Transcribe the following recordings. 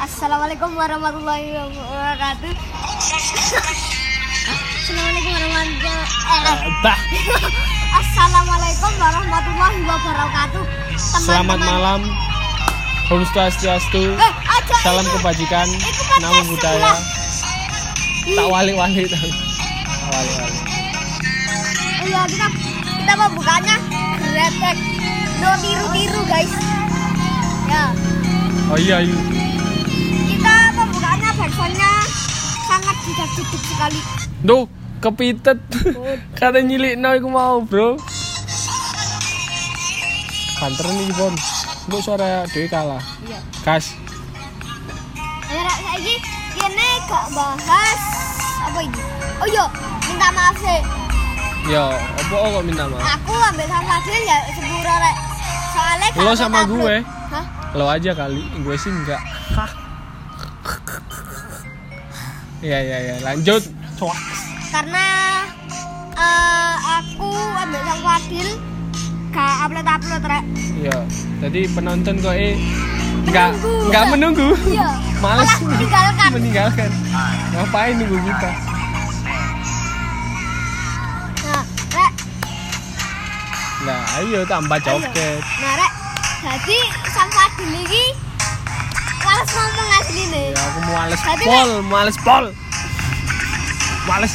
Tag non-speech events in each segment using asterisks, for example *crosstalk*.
Assalamualaikum warahmatullahi wabarakatuh. Assalamualaikum warahmatullahi Bah, Assalamualaikum warahmatullahi wabarakatuh. selamat malam. Om Swastiastu. Eh, Salam itu. kebajikan, namo budaya. Tak wali-wali. Tak wali-wali. Iya kita kita mau bukanya gretek. No tiru-tiru guys. Ya Oh iya, iya. Jidat-jidat sekali. Duh, kepitet. Kata nyilik no iku mau, Bro. Banter nih, Bon. Mbok suara dhewe kalah. Iya. Kas. Ya rek saiki kene gak bahas apa ini? Oh iya, minta maaf sih. Yo, apa kok minta maaf? Aku ambil sama Fadil ya sepuro rek. Soalnya Lo aku sama gue? Hah? Lo aja kali, gue sih enggak. Hah. Iya, iya, iya. Lanjut. Cuak. Karena eh, aku ambil sama Fadil gak upload-upload rek. Iya. Jadi penonton kok eh enggak Menunggu. enggak menunggu. Iya. *laughs* Males meninggalkan. meninggalkan. Ngapain nunggu kita? Nah, rek, Nah, ayo tambah joget. nah rek. Jadi sama Fadil ini males ngomong males Tapi, pol, males pol. Males.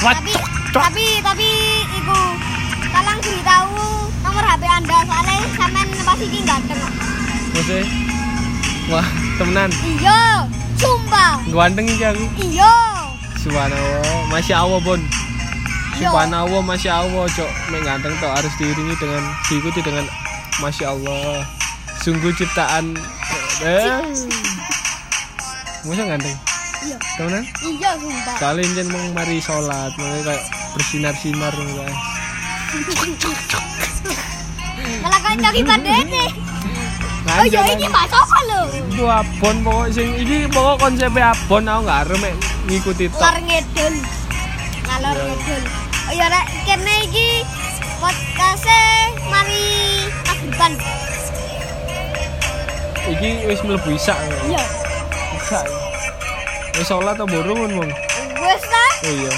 What? tapi tapi tapi iku tolong beritahu nomor HP anda soalnya sampean pasti iki ganteng. Maksudnya? Wah, temenan. iya sumpah Ganteng iki aku. iya Subhanallah, Masya Allah Bon Yo. Subhanallah, Masya Allah Cok, Mek ganteng tuh harus diiringi dengan Diikuti dengan Masya Allah Sungguh ciptaan eh. Masa ganteng? iya Temenan? iya sumpah Kalian jangan mau mari sholat Makanya kayak bersinar-sinar gitu kayak. malah kan kaki bandene oh iya ini mas apa lo Itu abon pokok sing iki pokok konsepnya abon aku nggak arep mek ngikuti tok. luar ngedul ngalor Iya. ngedul oh iya rek kene iki podcastnya mari agriban Iki wis mlebu isak. iya Isak. Wis sholat atau borong wong. wes lah Oh iya.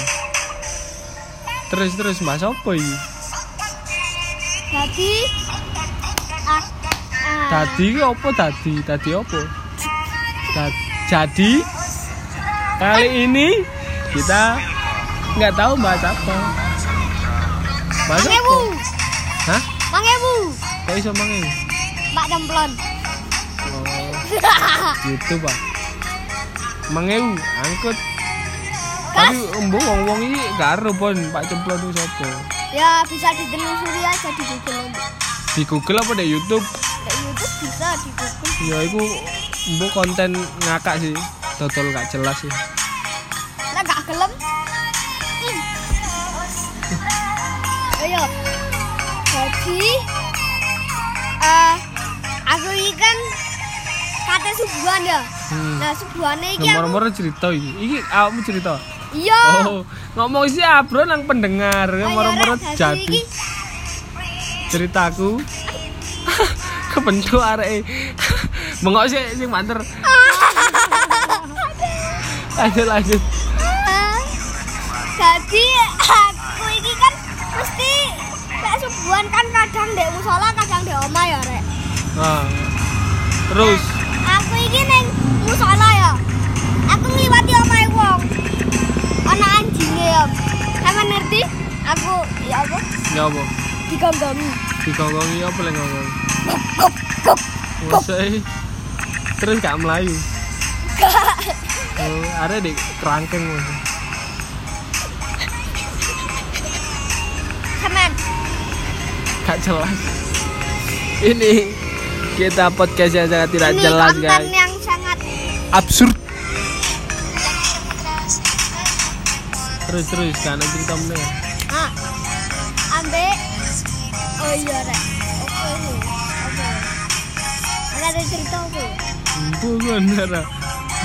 Terus terus mas apa iki? jadi ah, ah, Tadi apa tadi? Tadi apa? Jadi kali ini kita nggak tahu bahas apa. Bahas mangewu apa? Hah? mangewu Kok iso mangi? Pak Demplon Oh, gitu pak. Mangewu angkut. Tapi embo wong-wong ini gak ero pon Pak Cemplon itu siapa? ya bisa ditelusuri aja di Google. Di Google apa di YouTube? Di YouTube bisa di Google Ya itu embo konten ngakak sih. Total gak jelas sih. lah gak gelem hmm. ayo jadi eh aku ini kan kata subuhan ya Hmm. nah subuhannya ini aku Nomor-nomor cerita iki. Iki awakmu cerita. iya Oh, ngomong sih abro nang pendengar. Ayo, Nomor-nomor Rek, jadi iki ceritaku. *laughs* Kebentuk arek. Bengok sih sing banter. *laughs* lanjut lanjut. Jadi aku ini kan mesti kayak subuhan kan kadang dek musola kadang dek oma ya rek Nah. Terus aku ini neng musola ya aku ngliwati omahe wong ana anjingnya ya sama ngerti aku ya apa ya apa? digonggongi Digonggongi apa lek ngomong? Gop. Masai. Terus gak melayu. *laughs* Oh, ada di kerangkeng mas. semen Gak jelas. Ini kita podcast yang sangat tidak ini jelas guys. Absurd. Terus terus kan ada cerita mana? ah ambek oh iya rek oke oke ada cerita apa Bukan Nara.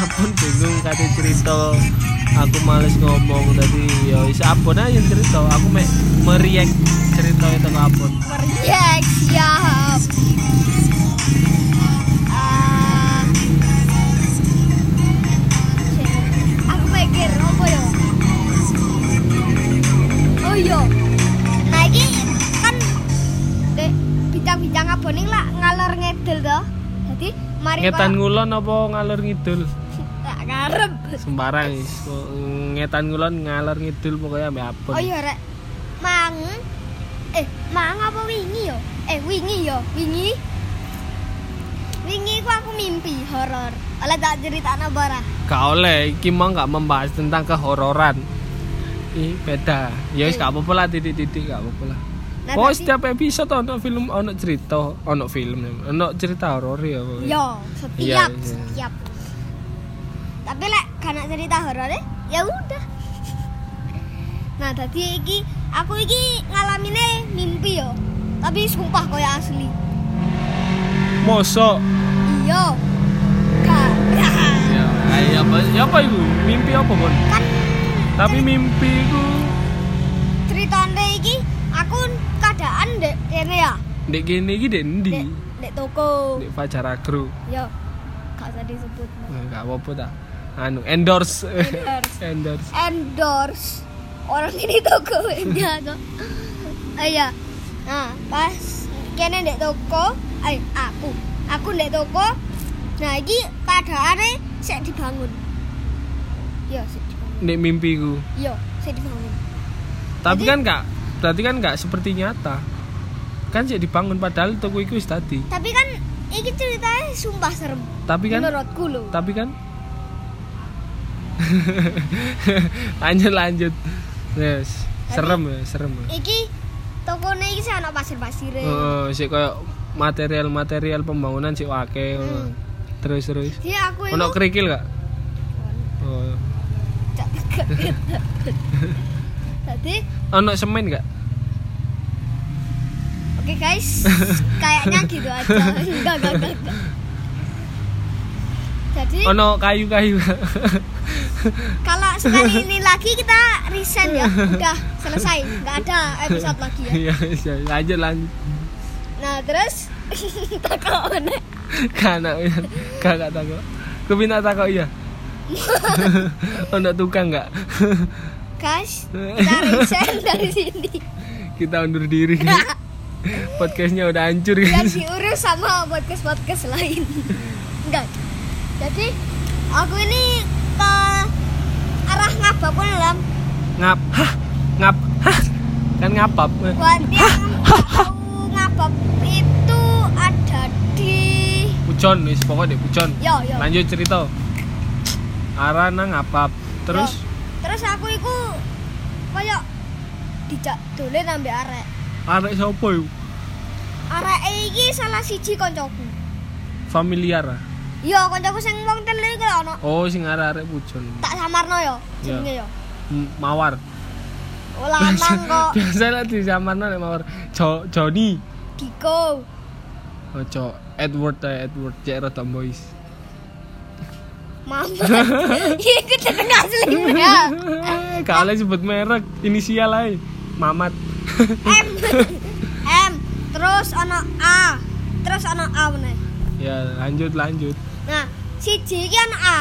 Apun bingung kata cerita. Aku males ngomong tadi. Ya wis apun aja cerita. Aku mek meriak cerita itu ke apun. meriak siap Jadi mari Ngetan ngulon apa ngalur ngidul? tak ngarep. Sembarang. Kok Ngetan ngulon ngalur ngidul pokoknya ambek apun. Oh iya rek. Mang eh mang apa wingi yo? Eh wingi yo, wingi. Wingi ku aku mimpi horor. Oleh tak cerita bara. Gak oleh, iki mau gak membahas tentang kehororan. Ih, beda. Ya wis gak apa-apa lah titik-titik gak apa-apa lah. Nah, Oh, setiap episode ono film ono cerita, ono film, ono cerita horor ya. Yo, setiap, iya. setiap. Tapi lek karena cerita horor ya udah. Nah, tadi iki aku iki ngalamine mimpi yo. Tapi sumpah koyo asli. Mosok. Iya. Ya, ya apa? Ya apa iku? Mimpi apa, Bon? kan Tapi mimpi iku dek kene ya. ndek kene iki endi? Dek, dek toko. Ndek Fajar Agro. Yo. Gak usah disebut. Mas. Nah, gak apa-apa tak. Anu endorse. Endorse. *laughs* endorse. endorse orang ini toko nya kok oh iya nah pas kene ndek toko eh aku aku ndek toko nah iki keadaane sik dibangun yo sik dibangun Ndek mimpiku. yo sik dibangun Tapi Jadi- kan gak berarti kan gak seperti nyata. Kan sih dibangun padahal toko iku wis tadi. tapi kan iki ceritanya sumpah serem. Tapi kan menurutku lho. Tapi kan *laughs* lanjut lanjut. Yes. Serem ya serem ya. iki tokone iki sih ana pasir-pasire. Oh sih kayak material material pembangunan sih wake. Hmm. terus terus. Jadi aku ono itu kerikil gak? Oh. *laughs* *laughs* Tadi ono semen gak Oke guys, *laughs* kayaknya gitu aja. Enggak, enggak, enggak. enggak. Jadi ono kayu kayu kalau sekali *laughs* ini lagi kita resign ya, udah selesai, nggak ada episode lagi ya. Iya, iya, lanjut lanjut Nah terus *laughs* takut mana? Kana ya, kakak takut. Kepinta takut iya. Ono tukang nggak? Guys, kita resign dari sini. Kita undur diri. Podcastnya udah hancur Biar guys. diurus sama podcast podcast lain. Enggak. Jadi aku ini ke arah ngabak pun dalam Ngap, hah, ngap, hah, kan ngapap. nggak tahu ngabab itu ada di Pucon, wis pokoknya deh pucon. yo yo Lanjut cerita. Arah nang ngapap. Terus Yo. terus aku iku kayak dijak dolen ambek arek arek sapa yuk? arek iki salah siji koncoku Familiar. ah? yo koncoku sing wong telu iku ono Oh, sing arek-arek pucon. tak samarno yo Yo. jenenge yo M- Mawar. oh lanang *laughs* kok Biasa lah di zaman nek mawar. Jo, Joni. Giko Ojo Edward ya Edward cek rada boys. Mama *laughs* iku jeneng asli ya *laughs* oleh sebut merek, inisial aja. Mamat. M M terus ono A terus ono A meneh ya, lanjut lanjut. Nah, siji iki ana A.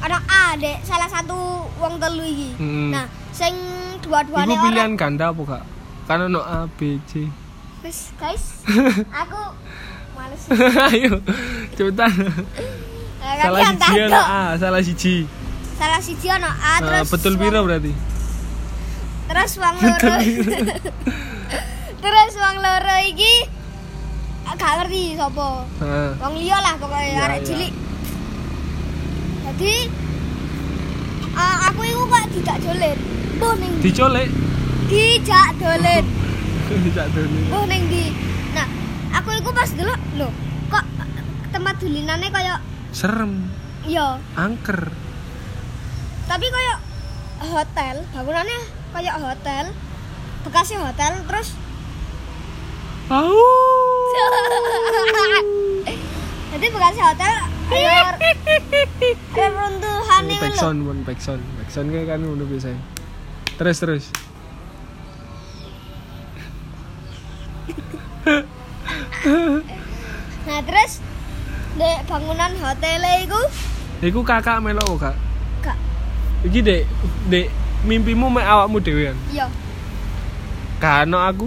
Ana A, Dek. Salah satu wong telu iki. Hmm. Nah, sing Iku dua-duane ora. pilihan ganda apa gak? Kan ono A, B, C. Wis, guys. *laughs* aku males. *laughs* Ayo, cepetan. Nah, salah siji ono. A, salah siji. Salah siji ana A Nah, terus betul piro berarti? Terus wong loro. *laughs* terus wong loro iki gak ngerti sapa. Wong liya lah pokoknya Iya, arek iya. cilik. Jadi ah, aku iku kok dijak dolen. Mbah ning? Dicolek. dijak dolen. *laughs* Dijak. Oh neng di. Nah, aku iku pas dulu lho, kok tempat dolinane kayak Serem, iya, angker. tapi kayak hotel, bangunannya kayak hotel. Bekasnya hotel terus Au. *laughs* jadi bekasnya hotel kayak *laughs* reruntuhan itu lho. Backsound, pun backsound. Backsound kayak kan udah biasa. Terus terus. *laughs* Nah, terus di bangunan hotel iku Iku kakak melo kak. gak Iki dek, dek mimpimu mek awakmu dhewe kan. iya, Kano aku,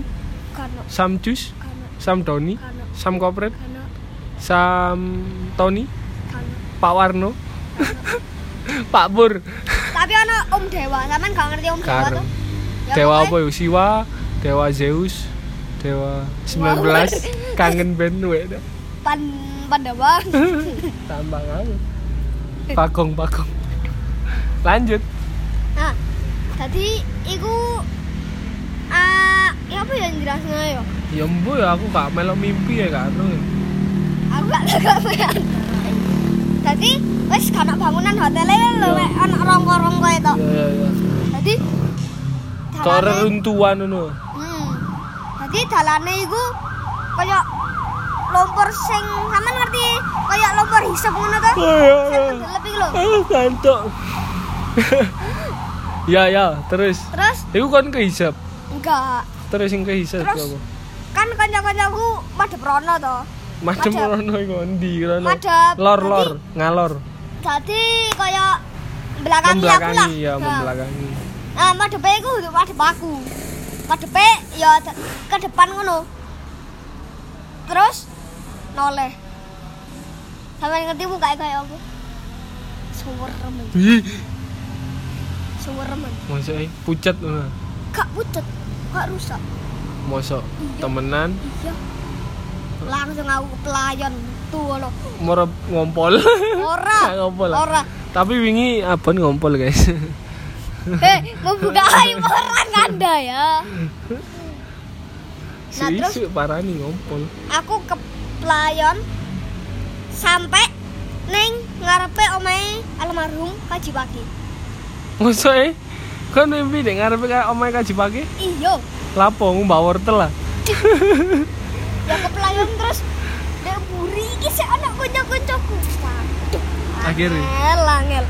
kano Sam Jus, kano Sam Doni, kano Sam Kopret, kano Sam Tony, Kan. Pak Warno, *laughs* Pak Pur, *laughs* Tapi ono Om Dewa, sampean gak ngerti Om Dewa Karo. tuh? Ya, Dewa apa ya? Siwa, Dewa Zeus, Dewa 19, *laughs* kangen band we. Pan Pandawa. Tambah kamu. Pakong, pakong. Lanjut. Tadi iku ah ya apa yang jelasnya ya? Ya mbo ya aku gak melok mimpi ya kan. Aku gak gak kepean. Tadi wis kana bangunan lho, Ya. mek ana rongko-rongko itu. Ya ya ya. Tadi Kok dalane- reruntuhan ngono. Hmm. Jadi dalane iku kaya lumpur sing sampean ngerti kaya lumpur hisap ngono to? Oh iya Sing iya. lho. Kantok. *laughs* ya ya, terus. Terus Iku kan kehisap. enggak Terus yang kehisap Terus? apa? kan kanca-kancaku madhep rono to. Macam Madep. rono iku ndi rono. Madep. Lor lor, ngalor. Jadi kaya belakangi aku lah. Membelakangi ya, Nah. membelakangi. Nah, madhepe iku kudu madhep aku. Madhepe ya ke depan ngono. Terus noleh. Sampe ngerti muka kayak apa? Suwerem. Mosok e pucet ngono. Gak pucet, gak rusak. Mosok Iya. temenan Iya. Langsung aku ke pelayan tuh lo. morep ngompol. Ora. Ngompol. Ora. Tapi wingi abon ngompol, guys. *laughs* Eh, membuka aib orang Anda ya. Nah, terus? Parah nih ngompol. aku ke pelayon sampai neng ngarepe omae almarhum kaji pagi Mosok e kan mimpi dek ngarepe kayak omae kaji pagi. iyo Lapo mbak wortel lah. *laughs* ya ke pelayon terus dek buri iki sik anak kanca-kancaku waduh Akhirnya? angel angel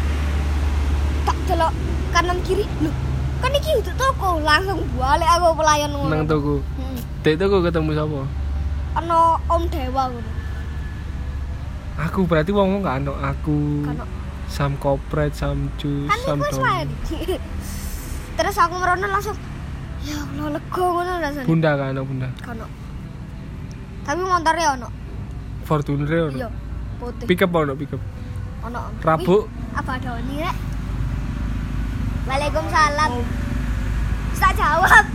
tak delok kanan kiri lho kan iki untuk toko langsung balik aku pelayon ngono Nang tuku. Hmm. Dek tuku ketemu sapa? ono om dewa ngono Aku berarti wong gak ono aku. kan Sam kopret, sam jus, kan sam terus aku merono langsung ya Allah lega ngono rasane Bunda kan ono bunda. Kono. Tapi motornya ono. Fortuner e ono. Iya, putih. Pick up ono, pick up. Ono. Rabuk. Wih, Apa ada ini, Rek? Waalaikumsalam. Tak jawab.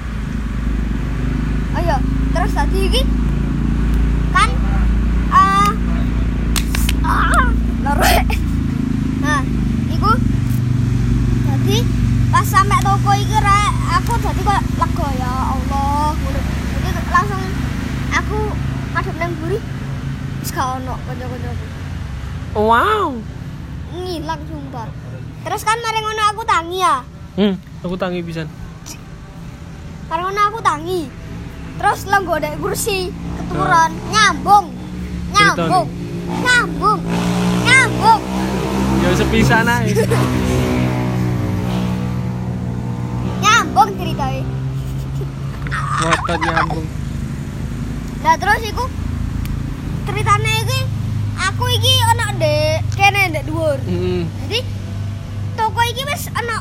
*laughs* oh iya, terus tadi iki kan eh ah. Nah, iku jadi pas sampai toko iki rek, aku jadi kok lega ya Allah ngono. Jadi langsung aku madhep nang buri wis gak ono kanca-kancaku. Wow. Ngilang sumpah. Terus kan mari ngono aku tangi ya. Hmm, aku tangi pisan. Mari ngono aku tangi. Terus lenggo dek kursi keturun nyambung. Nyambung. Nyambung. Ya sepisan ae. *laughs* Nyambung ceritanya. Ngotot nyambung. Nah terus iku ceritanya iki aku iki ana ndek kene ndek dhuwur. Heeh. Jadi toko iki wis ana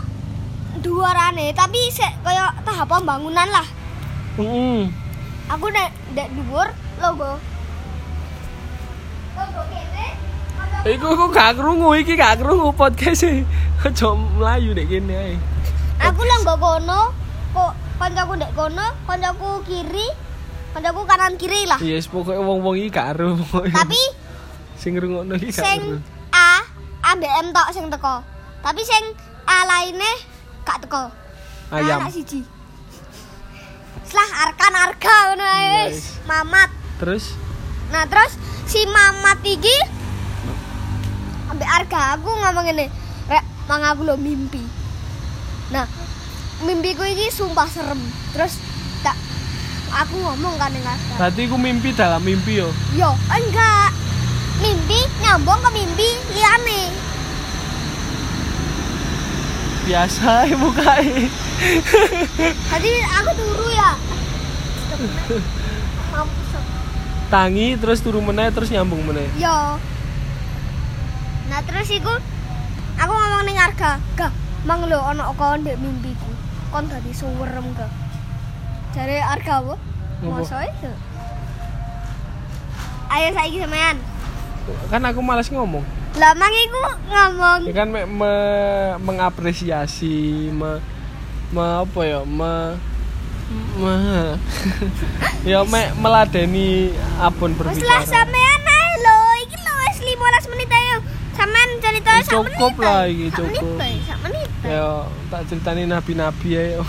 dhuwurane tapi sik kaya tahap pembangunan lah. Heeh. Aku ndek ndek dhuwur. Logo kene. ana- Iku aku gak krungu iki gak krungu podcast e. *laughs* Aja mlayu nek kene ae. Aku lah nggak kono, kok kancaku ndek kono, kancaku kiri, kancaku kanan kiri lah. Yes, pokoknya wong-wong iki gak pokoknya. Tapi sing ngrungokno iki gak sing ero. A, ambek M tok sing teko. Tapi sing A lainnya gak teko. Ayam. Anak siji. Selah arkan arga ngono. Yes. Mamat. Terus Nah, terus si Mamat iki ambek arga aku ngomong ngene, "Rek, mang aku lo mimpi." Nah, mimpiku iki sumpah serem. Terus tak aku ngomong kan dengan berarti aku mimpi dalam mimpi yo. Yo, enggak. Mimpi nyambung ke mimpi liane. Biasa *laughs* ae mukae. Tadi aku turu ya. *laughs* Tangi terus turu meneh terus nyambung meneh. Yo. Nah terus iku aku ngomong ning harga, "Gah, mang lho ana kon ndek mimpiku. Kon dadi suwerem ga." Jare harga apa? Masa itu. Ayo saiki sampean. Kan aku malas ngomong. Lah mang iku ngomong. Ya kan me, me- mengapresiasi, me, me apa ya, me, me *laughs* ya me, meladeni abon Wes lah berbicara. sampean ae lho, iki lho wis 15 menit ayo. Sampean cerita Ya, sak menit. cukup lah iki, Sak cukup. menit. Ya tak ceritani nabi-nabi ayo.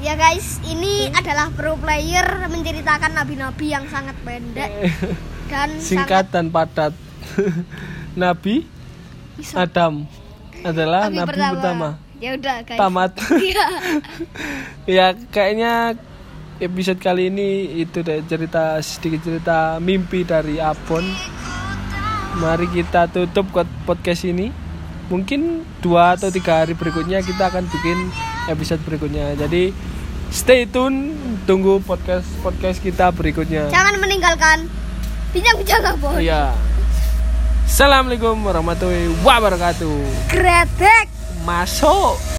Ya guys, ini *laughs* adalah pro player menceritakan nabi-nabi yang sangat pendek dan Singkat dan padat. *laughs* nabi sangat. Adam adalah nabi, pertama. Ya udah guys. Tamat. Iya. *laughs* ya kayaknya episode kali ini itu deh cerita sedikit cerita mimpi dari Abon. Mari kita tutup podcast ini. Mungkin dua atau tiga hari berikutnya kita akan bikin episode berikutnya. Jadi stay tune, tunggu podcast podcast kita berikutnya. Jangan meninggalkan bincang-bincang apa. Iya. Assalamualaikum warahmatullahi wabarakatuh. Gredek. Masuk.